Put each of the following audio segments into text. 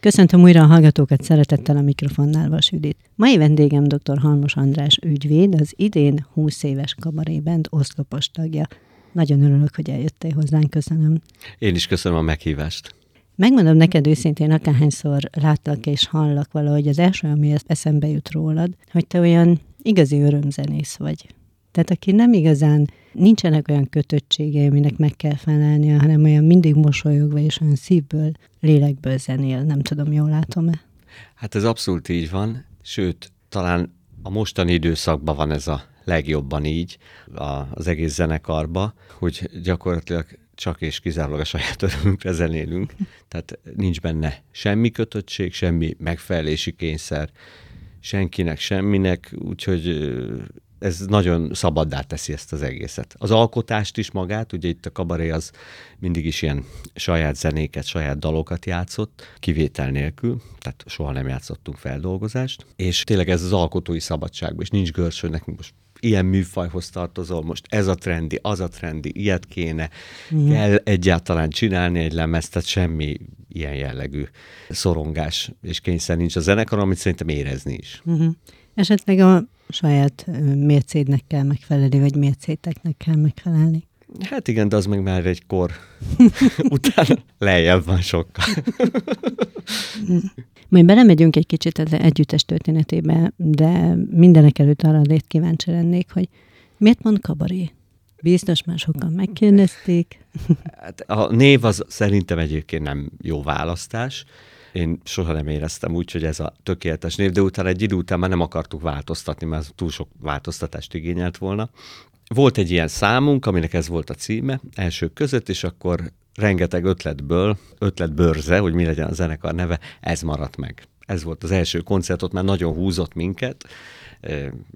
Köszöntöm újra a hallgatókat szeretettel a mikrofonnál Vas Judit. Mai vendégem dr. Halmos András ügyvéd, az idén 20 éves kabarébend oszlopos tagja. Nagyon örülök, hogy eljöttél hozzánk, köszönöm. Én is köszönöm a meghívást. Megmondom neked őszintén, akárhányszor látlak és hallak valahogy, az első, ami eszembe jut rólad, hogy te olyan igazi örömzenész vagy. Tehát aki nem igazán, nincsenek olyan kötöttségei, aminek meg kell felelnie, hanem olyan mindig mosolyogva és olyan szívből, lélekből zenél. Nem tudom, jól látom-e? Hát ez abszolút így van, sőt, talán a mostani időszakban van ez a legjobban így az egész zenekarba, hogy gyakorlatilag csak és kizárólag a saját örömünkre zenélünk. Tehát nincs benne semmi kötöttség, semmi megfelelési kényszer, senkinek, semminek, úgyhogy ez nagyon szabaddá teszi ezt az egészet. Az alkotást is magát, ugye itt a kabaré az mindig is ilyen saját zenéket, saját dalokat játszott, kivétel nélkül, tehát soha nem játszottunk feldolgozást, és tényleg ez az alkotói szabadság, és nincs görcső, nekünk most ilyen műfajhoz tartozol, most ez a trendi, az a trendi, ilyet kéne, mm. kell egyáltalán csinálni egy lemezt, tehát semmi ilyen jellegű szorongás és kényszer nincs a zenekar, amit szerintem érezni is. Mm-hmm. Esetleg a saját mércédnek kell megfelelni, vagy mércéteknek kell megfelelni. Hát igen, de az meg már egy kor után lejjebb van sokkal. Majd belemegyünk egy kicsit az együttes történetébe, de mindenek előtt arra lét kíváncsi lennék, hogy miért mond kabaré? Biztos már sokan megkérdezték. Hát a név az szerintem egyébként nem jó választás. Én soha nem éreztem úgy, hogy ez a tökéletes név, de utána egy idő után már nem akartuk változtatni, mert túl sok változtatást igényelt volna. Volt egy ilyen számunk, aminek ez volt a címe, elsők között, és akkor rengeteg ötletből, ötletbörze, hogy mi legyen a zenekar neve, ez maradt meg. Ez volt az első koncertot, már nagyon húzott minket,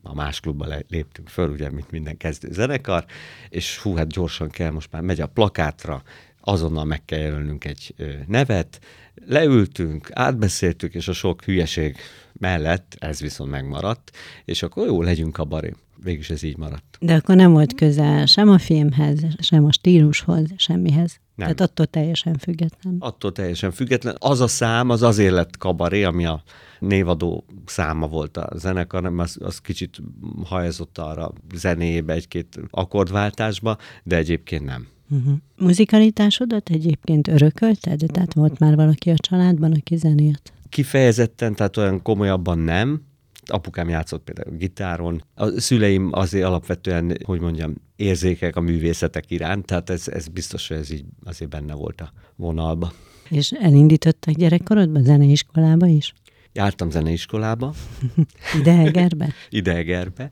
a más klubba léptünk föl, ugye, mint minden kezdő zenekar, és hú, hát gyorsan kell, most már megy a plakátra, azonnal meg kell jelölnünk egy nevet, leültünk, átbeszéltük, és a sok hülyeség mellett ez viszont megmaradt, és akkor jó, legyünk a baré. Végülis ez így maradt. De akkor nem volt közel sem a filmhez, sem a stílushoz, semmihez. Nem. Tehát attól teljesen független. Attól teljesen független. Az a szám, az azért lett kabaré, ami a névadó száma volt a zenekar, nem, az, az kicsit hajazott arra zenébe egy-két akkordváltásba, de egyébként nem. Uh-huh. Muzikalitásodat egyébként örökölted? Tehát volt már valaki a családban, aki zenélt? Kifejezetten, tehát olyan komolyabban nem. Apukám játszott például gitáron. A szüleim azért alapvetően, hogy mondjam, érzékek a művészetek iránt, tehát ez, ez biztos, hogy ez így azért benne volt a vonalba. És elindítottak gyerekkorodban zeneiskolába is? Jártam zeneiskolába. Idegerbe? Idegerbe,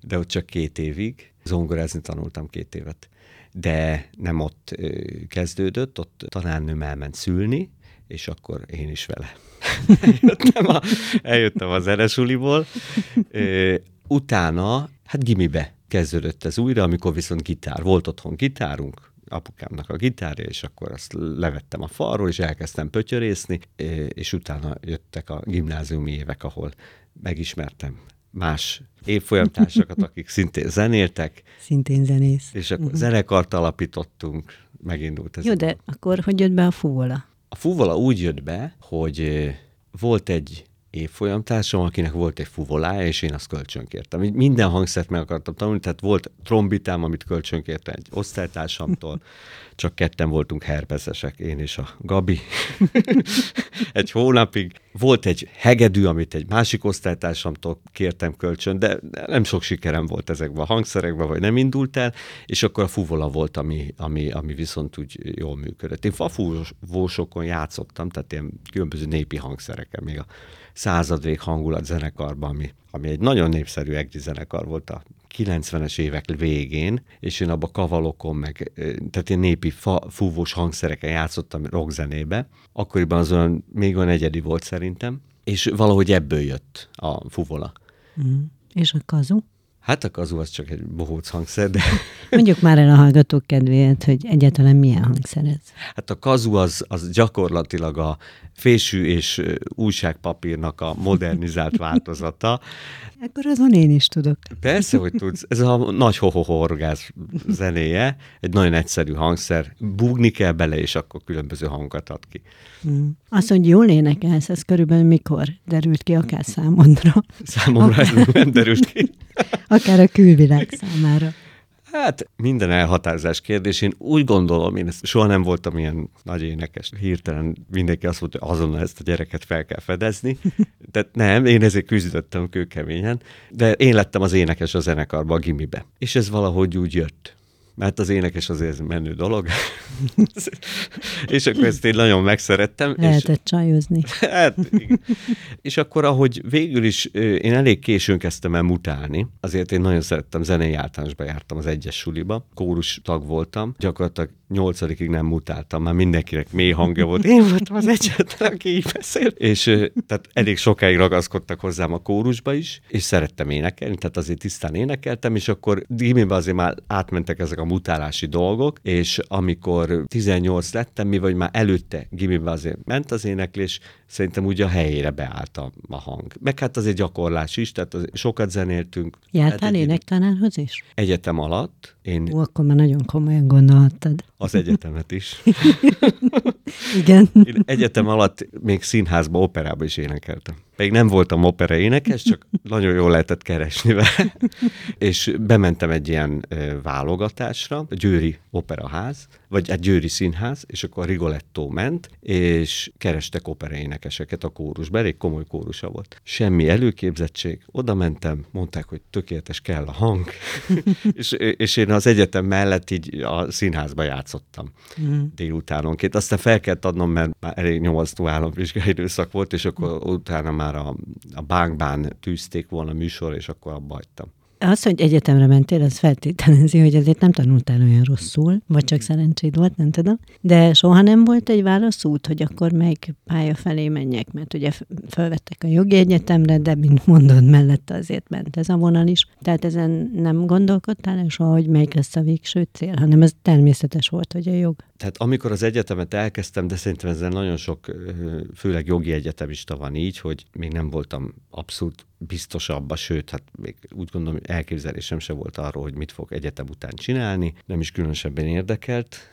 de ott csak két évig. Zongorázni tanultam két évet de nem ott kezdődött, ott tanárnőm elment szülni, és akkor én is vele. eljöttem, a, eljöttem a zenesuliból. Utána, hát gimibe kezdődött ez újra, amikor viszont gitár. Volt otthon gitárunk, apukámnak a gitárja, és akkor azt levettem a falról, és elkezdtem pötyörészni, és utána jöttek a gimnáziumi évek, ahol megismertem más évfolyamtársakat, akik szintén zenéltek. Szintén zenész. És akkor uh-huh. zenekart alapítottunk, megindult ez. Jó, de akkor hogy jött be a fúvola? A fúvola úgy jött be, hogy volt egy évfolyamtársam, akinek volt egy fuvolája, és én azt kölcsönkértem. Minden hangszert meg akartam tanulni, tehát volt trombitám, amit kölcsönkértem egy osztálytársamtól, csak ketten voltunk herpeszesek, én és a Gabi. egy hónapig. Volt egy hegedű, amit egy másik osztálytársamtól kértem kölcsön, de nem sok sikerem volt ezekben a hangszerekben, vagy nem indult el, és akkor a fuvola volt, ami, ami, ami viszont úgy jól működött. Én fafúvósokon játszottam, tehát ilyen különböző népi hangszereken, még a századvég hangulat zenekarban, ami, ami egy nagyon népszerű egri zenekar volt a 90-es évek végén, és én abba kavalokon, meg tehát én népi fa, fúvós hangszereken játszottam rockzenébe. Akkoriban az olyan, még olyan egyedi volt szerintem, és valahogy ebből jött a fuvola. Mm. És a kazu? Hát a kazu az csak egy bohóc hangszer, de... Mondjuk már el a hallgatók kedvéért, hogy egyáltalán milyen hangszer ez. Hát a kazu az, az gyakorlatilag a fésű és újságpapírnak a modernizált változata. Akkor azon én is tudok. Persze, hogy tudsz. Ez a nagy hohohorgáz zenéje, egy nagyon egyszerű hangszer. Búgni kell bele, és akkor különböző hangokat ad ki. Mm. Azt, hogy jól énekelsz, ez körülbelül mikor derült ki akár számodra? Számomra ez nem derült ki. Akár a külvilág számára. Hát minden elhatározás kérdés. Én úgy gondolom, én ezt soha nem voltam ilyen nagy énekes. Hirtelen mindenki azt mondta, hogy azonnal ezt a gyereket fel kell fedezni. Tehát nem, én ezért küzdöttem kőkeményen, de én lettem az énekes a zenekarba, a gimibe. És ez valahogy úgy jött mert az énekes azért menő dolog. és akkor ezt én nagyon megszerettem. Lehetett és... csajozni. hát, igen. És akkor, ahogy végül is én elég későn kezdtem el mutálni, azért én nagyon szerettem, zenei általánosba jártam az egyes suliba, kórus tag voltam, gyakorlatilag nyolcadikig nem mutáltam, már mindenkinek mély hangja volt. Én voltam az egyetlen, aki így beszél. És tehát elég sokáig ragaszkodtak hozzám a kórusba is, és szerettem énekelni, tehát azért tisztán énekeltem, és akkor gimiben azért már átmentek ezek a mutálási dolgok, és amikor 18 lettem, mi vagy már előtte gimiben azért ment az éneklés, szerintem úgy a helyére beállt a, a hang. Meg hát azért gyakorlás is, tehát az, sokat zenéltünk. Jártál énektanárhoz is? Egyetem alatt. Én... Ó, akkor már nagyon komolyan gondoltad. Az egyetemet is. Igen. Én egyetem alatt még színházba, operába is énekeltem. Még nem voltam opera énekes, csak nagyon jól lehetett keresni vele. és bementem egy ilyen válogatásra, a Győri Operaház, vagy egy Győri Színház, és akkor a Rigoletto ment, és kerestek opera énekeseket a kórusba, elég komoly kórusa volt. Semmi előképzettség, oda mentem, mondták, hogy tökéletes kell a hang, és, és én az egyetem mellett így a színházba játszottam mm. délutánonként. Aztán fel kellett adnom, mert már elég nyomasztó államvizsgai időszak volt, és akkor utána már a, a bánkbán tűzték volna műsor, és akkor abba hagytam. Az, hogy egyetemre mentél, az feltételezi, hogy azért nem tanultál olyan rosszul, vagy csak szerencséd volt, nem tudom. De soha nem volt egy válaszút, hogy akkor melyik pálya felé menjek, mert ugye felvettek a jogi egyetemre, de mint mondod, mellette azért ment ez a vonal is. Tehát ezen nem gondolkodtál el soha, hogy melyik lesz a végső cél, hanem ez természetes volt, hogy a jog. Tehát amikor az egyetemet elkezdtem, de szerintem ezzel nagyon sok, főleg jogi egyetemista van így, hogy még nem voltam abszolút biztosabb, sőt, hát még úgy gondolom, hogy elképzelésem se volt arról, hogy mit fog egyetem után csinálni. Nem is különösebben érdekelt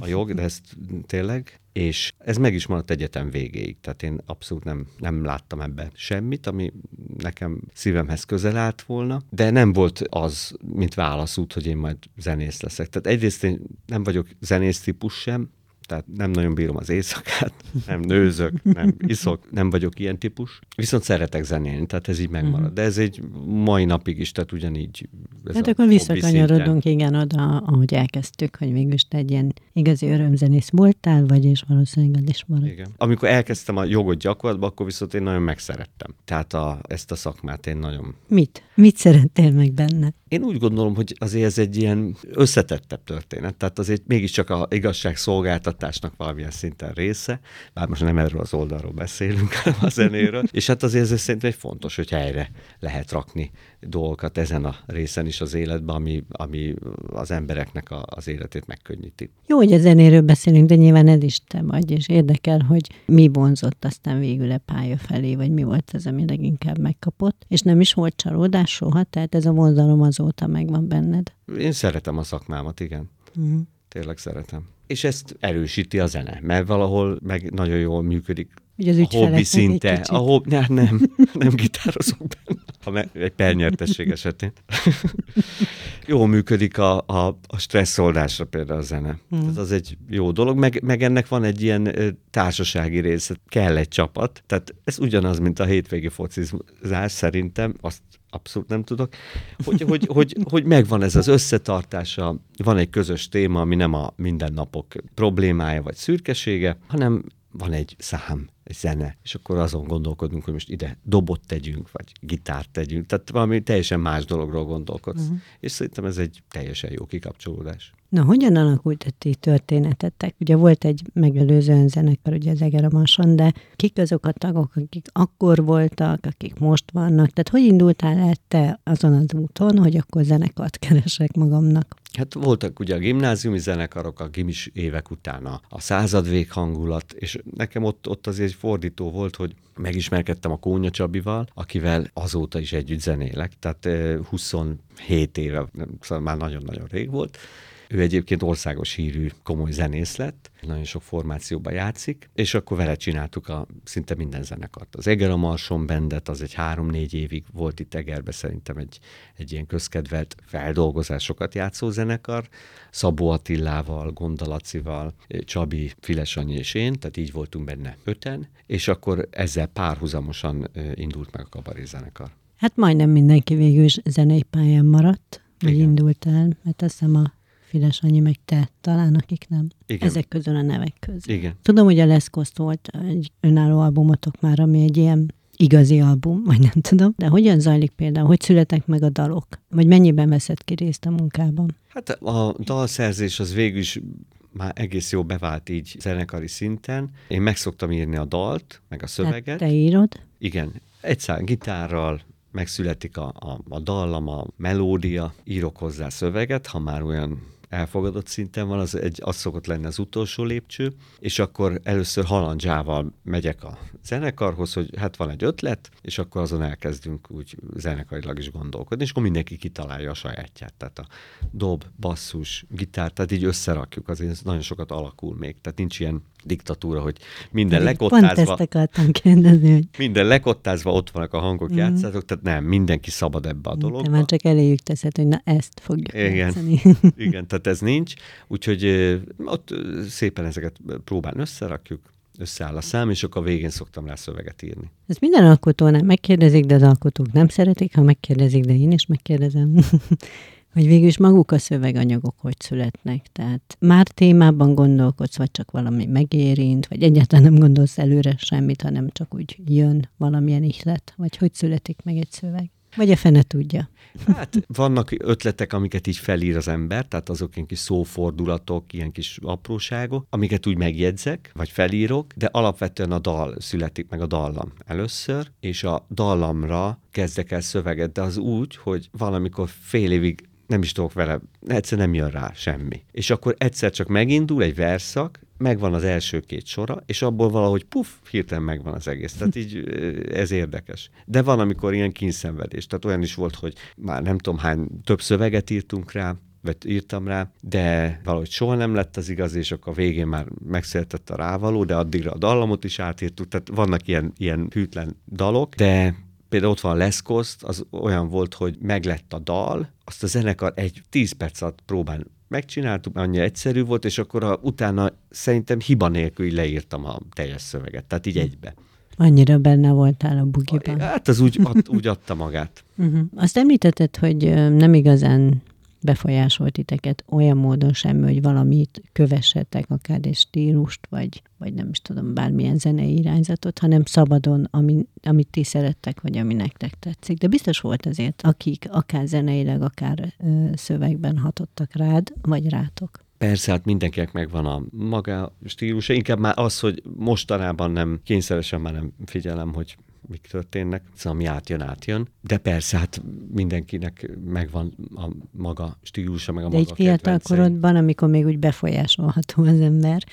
a jog, de ezt tényleg. És ez meg is maradt egyetem végéig, tehát én abszolút nem, nem láttam ebbe semmit, ami nekem szívemhez közel állt volna, de nem volt az, mint válaszút, hogy én majd zenész leszek. Tehát egyrészt én nem vagyok zenész típus sem, tehát nem nagyon bírom az éjszakát, nem nőzök, nem iszok, nem vagyok ilyen típus. Viszont szeretek zenélni, tehát ez így megmarad. Uh-huh. De ez egy mai napig is, tehát ugyanígy. Ez hát akkor visszakanyarodunk, igen, oda, ahogy elkezdtük, hogy mégis te egy ilyen igazi örömzenész voltál, vagyis valószínűleg is marad. Igen. Amikor elkezdtem a jogot gyakorlatba, akkor viszont én nagyon megszerettem. Tehát a, ezt a szakmát én nagyon... Mit? Mit szerettél meg benne? Én úgy gondolom, hogy azért ez egy ilyen összetettebb történet, tehát azért mégiscsak a igazságszolgáltatásnak valamilyen szinten része, bár most nem erről az oldalról beszélünk, hanem a zenéről, és hát azért ez szerintem egy fontos, hogy helyre lehet rakni dolgokat ezen a részen is az életben, ami, ami az embereknek a, az életét megkönnyíti. Jó, hogy a zenéről beszélünk, de nyilván ez is te vagy, és érdekel, hogy mi vonzott aztán végül a pálya felé, vagy mi volt ez, ami leginkább megkapott, és nem is volt csalódás soha, tehát ez a vonzalom azóta megvan benned. Én szeretem a szakmámat, igen. Mm. Tényleg szeretem. És ezt erősíti a zene, mert valahol meg nagyon jól működik Ugye az a hobbi szinte. A hob... ne, nem, nem gitározok benne, ha me... egy pernyertesség esetén. jó működik a, a, a stresszoldásra például a zene. Hmm. Ez az egy jó dolog, meg, meg ennek van egy ilyen társasági része, kell egy csapat. Tehát ez ugyanaz, mint a hétvégi focizás szerintem, azt abszolút nem tudok, hogy, hogy, hogy, hogy megvan ez az összetartása, van egy közös téma, ami nem a mindennapok problémája vagy szürkesége, hanem van egy szám, zene, és akkor azon gondolkodunk, hogy most ide dobot tegyünk, vagy gitárt tegyünk, tehát valami teljesen más dologról gondolkodsz. Uh-huh. És szerintem ez egy teljesen jó kikapcsolódás. Na, hogyan alakult a ti történetetek? Ugye volt egy megelőző zenekar, ugye az Egeramason, de kik azok a tagok, akik akkor voltak, akik most vannak? Tehát hogy indultál el te azon az úton, hogy akkor zenekart keresek magamnak? Hát voltak ugye a gimnáziumi zenekarok, a gimis évek után a, a századvég hangulat, és nekem ott, ott azért fordító volt, hogy megismerkedtem a Kónya Csabival, akivel azóta is együtt zenélek, tehát 27 éve, szóval már nagyon-nagyon rég volt, ő egyébként országos hírű komoly zenész lett, nagyon sok formációban játszik, és akkor vele csináltuk a szinte minden zenekart. Az Eger a Marson Bendet, az egy három-négy évig volt itt Egerbe szerintem egy, egy ilyen közkedvelt feldolgozásokat játszó zenekar, Szabó Attillával, Gondalacival, Csabi, Filesanyi és én, tehát így voltunk benne öten, és akkor ezzel párhuzamosan indult meg a kabaré zenekar. Hát majdnem mindenki végül is zenei pályán maradt, vagy indult el, mert azt hiszem a Fides annyi, meg te, talán akik nem. Igen. Ezek közül a nevek közül. Igen. Tudom, hogy a Leszkoszt volt egy önálló albumotok már, ami egy ilyen igazi album, vagy nem tudom, de hogyan zajlik például, hogy születek meg a dalok? Vagy mennyiben veszed ki részt a munkában? Hát a dalszerzés az végül is már egész jó bevált így zenekari szinten. Én meg szoktam írni a dalt, meg a szöveget. Tehát te írod? Igen. Egyszer gitárral, megszületik a, a, a dallam, a melódia, írok hozzá szöveget, ha már olyan elfogadott szinten van, az, egy, az szokott lenni az utolsó lépcső, és akkor először halandzsával megyek a zenekarhoz, hogy hát van egy ötlet, és akkor azon elkezdünk úgy zenekarilag is gondolkodni, és akkor mindenki kitalálja a sajátját. Tehát a dob, basszus, gitár, tehát így összerakjuk, azért nagyon sokat alakul még, tehát nincs ilyen diktatúra, hogy minden lekottázva... Pont ezt akartam kérdezni, hogy... Minden lekottázva ott vannak a hangok, mm. játszátok, tehát nem, mindenki szabad ebbe a dologba. Te már csak eléjük teszed, hogy na ezt fogjuk Igen, játszani. Igen, tehát ez nincs, úgyhogy ott szépen ezeket próbálni összerakjuk, összeáll a szám, és akkor a végén szoktam rá szöveget írni. Ez minden alkotónál megkérdezik, de az alkotók nem szeretik, ha megkérdezik, de én is megkérdezem hogy végül is maguk a szöveganyagok hogy születnek. Tehát már témában gondolkodsz, vagy csak valami megérint, vagy egyáltalán nem gondolsz előre semmit, hanem csak úgy jön valamilyen ihlet, vagy hogy születik meg egy szöveg. Vagy a fene tudja. Hát vannak ötletek, amiket így felír az ember, tehát azok ilyen kis szófordulatok, ilyen kis apróságok, amiket úgy megjegyzek, vagy felírok, de alapvetően a dal születik meg a dallam először, és a dallamra kezdek el szöveget, de az úgy, hogy valamikor fél évig nem is tudok vele, egyszer nem jön rá semmi. És akkor egyszer csak megindul egy verszak, megvan az első két sora, és abból valahogy puf, hirtelen megvan az egész. Tehát így ez érdekes. De van, amikor ilyen kínszenvedés. Tehát olyan is volt, hogy már nem tudom hány, több szöveget írtunk rá, vagy írtam rá, de valahogy soha nem lett az igaz, és akkor a végén már megszületett a rávaló, de addigra a dallamot is átírtuk, tehát vannak ilyen, ilyen hűtlen dalok, de például ott van Leszkoszt, az olyan volt, hogy meglett a dal, azt a zenekar egy tíz perc alatt próbál megcsináltuk, annyi egyszerű volt, és akkor a, utána szerintem hiba nélkül leírtam a teljes szöveget, tehát így egybe. Annyira benne voltál a bugiban. Hát az úgy, ad, úgy adta magát. Uh-huh. Azt említetted, hogy nem igazán befolyásolt titeket olyan módon sem, hogy valamit kövessetek, akár egy stílust, vagy, vagy nem is tudom, bármilyen zenei irányzatot, hanem szabadon, ami, amit ti szerettek, vagy ami nektek tetszik. De biztos volt azért, akik akár zeneileg, akár ö, szövegben hatottak rád, vagy rátok. Persze, hát mindenkinek megvan a maga stílusa, inkább már az, hogy mostanában nem, kényszeresen már nem figyelem, hogy mik történnek, szóval ami átjön, átjön. De persze, hát mindenkinek megvan a maga stílusa, meg a De maga egy fiatal korodban, amikor még úgy befolyásolható az ember,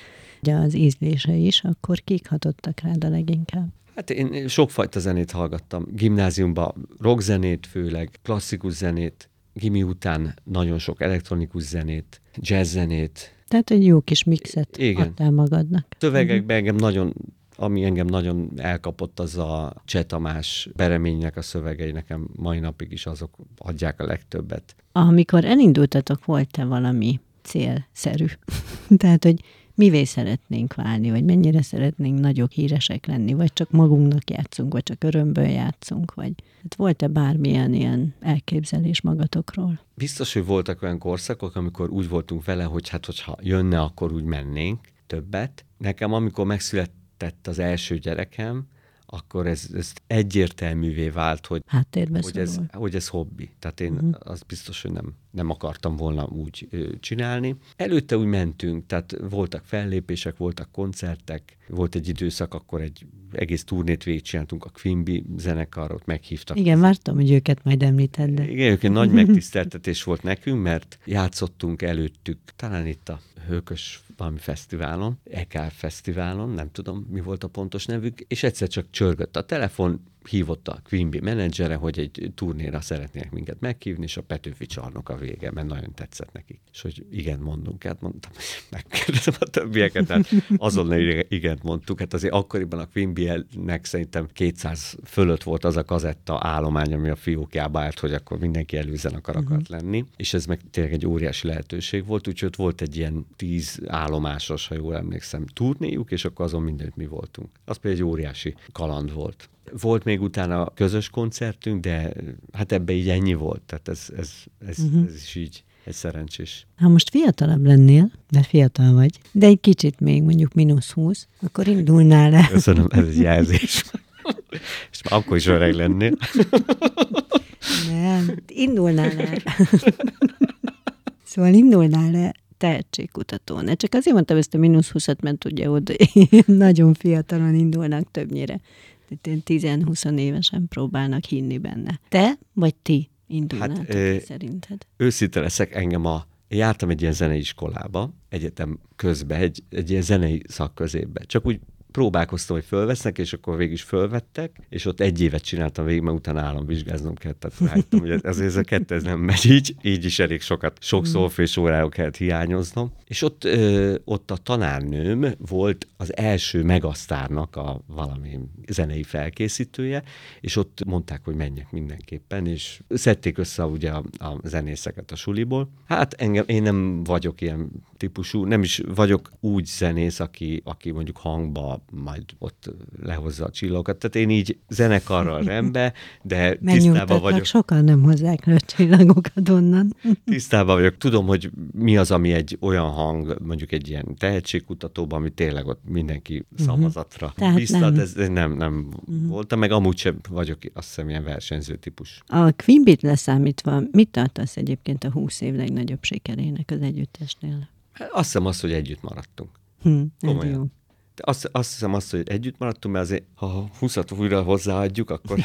ugye az ízlése is, akkor kik hatottak rád a leginkább? Hát én sokfajta zenét hallgattam. Gimnáziumban rockzenét főleg, klasszikus zenét, gimi után nagyon sok elektronikus zenét, jazz zenét. Tehát egy jó kis mixet Igen. adtál magadnak. Szövegekben engem nagyon ami engem nagyon elkapott, az a Cseh Tamás Bereménynek a szövegei, nekem mai napig is azok adják a legtöbbet. Amikor elindultatok, volt-e valami célszerű? Tehát, hogy mivé szeretnénk válni, vagy mennyire szeretnénk nagyok híresek lenni, vagy csak magunknak játszunk, vagy csak örömből játszunk, vagy hát volt-e bármilyen ilyen elképzelés magatokról? Biztos, hogy voltak olyan korszakok, amikor úgy voltunk vele, hogy hát hogyha jönne, akkor úgy mennénk többet. Nekem amikor megszület tett az első gyerekem, akkor ez, ez egyértelművé vált, hogy, Háttérbe hogy, ez, hogy ez hobbi. Tehát én uh-huh. az biztos, hogy nem, nem akartam volna úgy ö, csinálni. Előtte úgy mentünk, tehát voltak fellépések, voltak koncertek, volt egy időszak, akkor egy egész turnét végigcsináltunk a Quimby zenekarot, meghívtak. Igen, vártam, hogy őket majd említed, de Igen, ők egy nagy megtiszteltetés volt nekünk, mert játszottunk előttük, talán itt a Hőkös valami fesztiválon, EK fesztiválon, nem tudom, mi volt a pontos nevük, és egyszer csak csörgött a telefon, hívott a Quimby menedzsere, hogy egy turnéra szeretnének minket meghívni, és a Petőfi csarnok a vége, mert nagyon tetszett nekik. És hogy igen, mondunk, hát mondtam, megkérdezem a többieket, tehát azonnal igen mondtuk. Hát azért akkoriban a Quimby-nek szerintem 200 fölött volt az a kazetta állomány, ami a fiókjába állt, hogy akkor mindenki előzen akar akart lenni, és ez meg tényleg egy óriási lehetőség volt, úgyhogy ott volt egy ilyen tíz állomásos, ha jól emlékszem, turnéjuk, és akkor azon mindent mi voltunk. Az például egy óriási kaland volt. Volt még utána közös koncertünk, de hát ebbe így ennyi volt. Tehát ez, ez, ez, uh-huh. ez is így egy szerencsés. ha most fiatalabb lennél, de fiatal vagy, de egy kicsit még mondjuk mínusz 20, akkor indulnál le. Köszönöm, ez egy jelzés. És már akkor is öreg lennél. Nem, indulnál le. Szóval indulnál le tehetségkutató. Ne csak azért mondtam ezt a mínusz 20 mert ugye ott nagyon fiatalon indulnak többnyire. Tehát ilyen 10-20 évesen próbálnak hinni benne. Te vagy ti indulnátok Hát, ö, szerinted? Őszinte leszek, engem a jártam egy ilyen zeneiskolába, egyetem közben, egy, egy ilyen zenei szakközépbe. Csak úgy próbálkoztam, hogy fölvesznek, és akkor végig is fölvettek, és ott egy évet csináltam végig, mert utána államvizsgáznom kellett, tehát rájöttem, hogy ez, ez a kettő ez nem megy így, így is elég sokat, sok szolfés órára kellett hiányoznom. És ott, ö, ott a tanárnőm volt az első megasztárnak a valami zenei felkészítője, és ott mondták, hogy menjek mindenképpen, és szedték össze ugye a, a zenészeket a suliból. Hát engem, én nem vagyok ilyen típusú, nem is vagyok úgy zenész, aki, aki mondjuk hangba majd ott lehozza a csillogat. Tehát én így zenekarral rendbe, de tisztában vagyok, sokan nem hozzák le a csillagokat onnan. tisztában vagyok. Tudom, hogy mi az, ami egy olyan hang, mondjuk egy ilyen tehetségkutatóban, ami tényleg ott mindenki szavazatra Mhm. Tehát biztat, nem. Ez nem, nem voltam, meg amúgy sem vagyok azt hiszem ilyen versenyző típus. A Quimbit leszámítva, mit tartasz egyébként a 20 év legnagyobb sikerének az együttesnél? Azt hiszem azt, hogy együtt maradtunk. Hm, Komolyan. jó. De azt, azt hiszem azt, hogy együtt maradtunk, mert azért, ha 20 újra hozzáadjuk, akkor,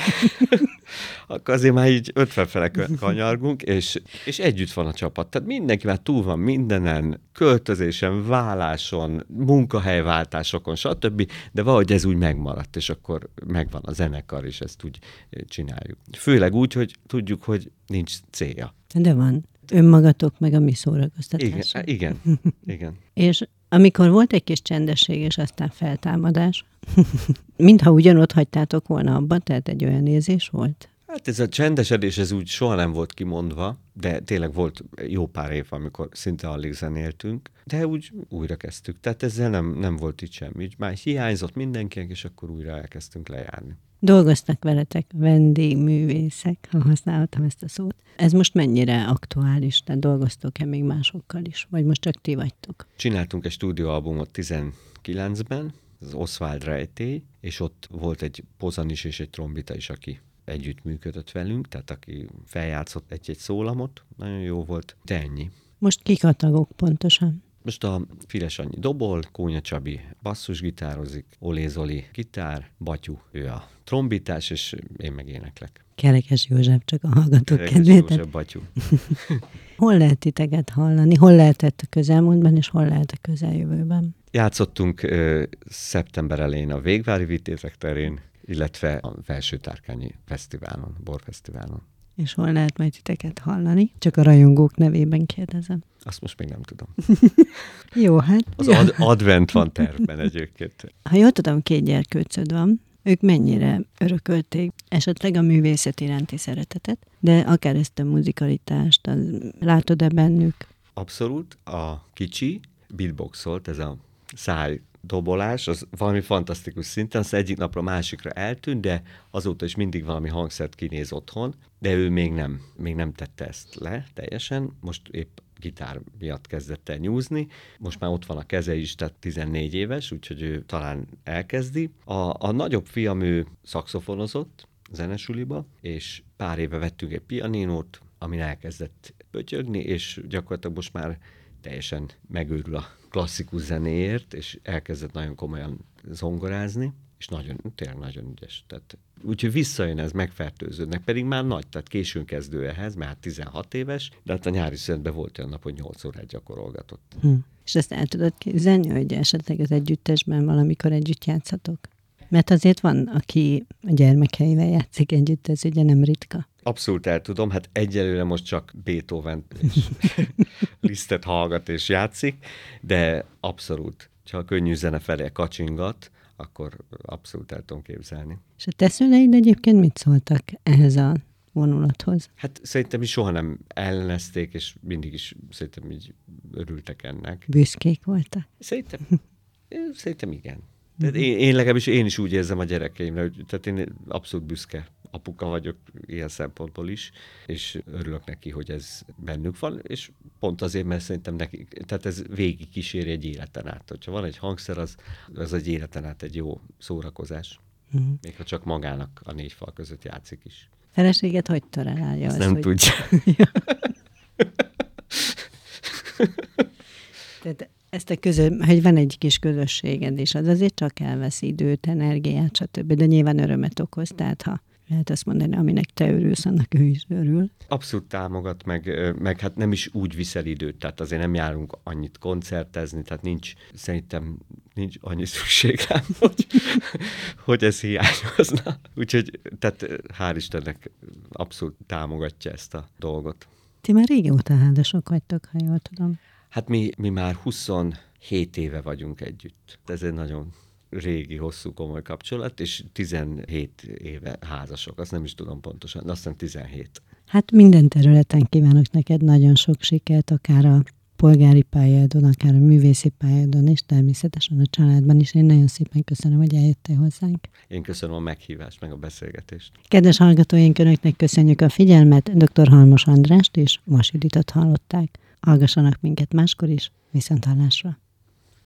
akkor azért már így 50 fele kanyargunk, és, és együtt van a csapat. Tehát mindenki már túl van mindenen, költözésen, válláson, munkahelyváltásokon, stb. De valahogy ez úgy megmaradt, és akkor megvan a zenekar, és ezt úgy csináljuk. Főleg úgy, hogy tudjuk, hogy nincs célja. De van. Önmagatok meg a mi Igen, szórakoztatás. igen, igen. És amikor volt egy kis csendesség, és aztán feltámadás, mintha ugyanott hagytátok volna abba, tehát egy olyan érzés volt? Hát ez a csendesedés, ez úgy soha nem volt kimondva, de tényleg volt jó pár év, amikor szinte alig zenéltünk, de úgy újra kezdtük. Tehát ezzel nem, nem volt itt semmi. Már hiányzott mindenkinek, és akkor újra elkezdtünk lejárni. Dolgoztak veletek vendégművészek, ha használhatom ezt a szót. Ez most mennyire aktuális? Tehát dolgoztok-e még másokkal is? Vagy most csak ti vagytok? Csináltunk egy stúdióalbumot 19-ben, az Oswald Rejtély, és ott volt egy pozanis és egy trombita is, aki együtt működött velünk, tehát aki feljátszott egy-egy szólamot, nagyon jó volt, de ennyi. Most kik a tagok pontosan? Most a Files Annyi dobol, Kónya Csabi basszusgitározik, Olé Zoli gitár, Batyú, ő a trombitás, és én meg éneklek. Kerekes József, csak a hallgatók Kerekes kedvéért. József Batyú. Hol lehet titeket hallani? Hol lehetett a közelmúltban, és hol lehet a közeljövőben? Játszottunk ö, szeptember elején a Végvári Vitézek terén, illetve a Felső Tárkányi Fesztiválon, Borfesztiválon. És hol lehet majd titeket hallani? Csak a rajongók nevében kérdezem. Azt most még nem tudom. Jó, hát... Az ad- advent van tervben egyébként. Ha jól tudom, két gyerkőcöd van, ők mennyire örökölték esetleg a művészet iránti szeretetet, de akár ezt a muzikalitást, az, látod-e bennük? Abszolút. A kicsi beatboxolt, ez a száj dobolás, az valami fantasztikus szinten, az egyik napra másikra eltűnt, de azóta is mindig valami hangszert kinéz otthon, de ő még nem, még nem tette ezt le teljesen, most épp gitár miatt kezdett el nyúzni. Most már ott van a keze is, tehát 14 éves, úgyhogy ő talán elkezdi. A, a nagyobb fiam ő szakszofonozott zenesuliba, és pár éve vettünk egy pianinót, amin elkezdett pötyögni, és gyakorlatilag most már teljesen megőrül a klasszikus zenéért, és elkezdett nagyon komolyan zongorázni, és nagyon, tényleg nagyon ügyes. Tehát, úgyhogy visszajön ez, megfertőződnek, pedig már nagy, tehát későn kezdő ehhez, mert 16 éves, de hát a nyári szünetben volt olyan nap, hogy 8 órát gyakorolgatott. Hm. És ezt el tudod képzelni, hogy esetleg az együttesben valamikor együtt játszatok? Mert azért van, aki a gyermekeivel játszik együtt, ez ugye nem ritka. Abszolút el tudom, hát egyelőre most csak Beethoven és Lisztet hallgat és játszik, de abszolút, ha a könnyű zene felé kacsingat, akkor abszolút el tudom képzelni. És a te szüleid egyébként mit szóltak ehhez a vonulathoz? Hát szerintem is soha nem ellenezték, és mindig is szerintem így örültek ennek. Büszkék voltak? Szerintem, szerintem igen. Tehát én, én legalábbis én is úgy érzem a gyerekeimre, hogy tehát én abszolút büszke apuka vagyok ilyen szempontból is, és örülök neki, hogy ez bennük van, és pont azért, mert szerintem neki, tehát ez végig kíséri egy életen át. Hogyha van egy hangszer, az, az egy életen át egy jó szórakozás. Uh-huh. Még ha csak magának a négy fal között játszik is. Feleséget hogy találja? Ezt az, nem hogy... tudja. Tehát ezt a közö, hogy van egy kis közösséged is, az azért csak elvesz időt, energiát, stb. De nyilván örömet okoz, tehát ha lehet azt mondani, aminek te örülsz, annak ő is örül. Abszolút támogat, meg, meg hát nem is úgy viszel időt, tehát azért nem járunk annyit koncertezni, tehát nincs, szerintem nincs annyi szükség rám, hogy, hogy ez hiányozna. Úgyhogy, tehát hál' Istennek abszolút támogatja ezt a dolgot. Ti már régóta házasok vagytok, ha jól tudom. Hát mi, mi már 27 éve vagyunk együtt. Ez egy nagyon régi, hosszú, komoly kapcsolat, és 17 éve házasok, azt nem is tudom pontosan, azt hiszem 17. Hát minden területen kívánok neked nagyon sok sikert, akár a polgári pályádon, akár a művészi pályádon, és természetesen a családban is. Én nagyon szépen köszönöm, hogy eljöttél hozzánk. Én köszönöm a meghívást, meg a beszélgetést. Kedves hallgatóink, Önöknek köszönjük a figyelmet. Dr. Halmos Andrást és Vas Juditot hallották. Hallgassanak minket máskor is, viszont hallásra.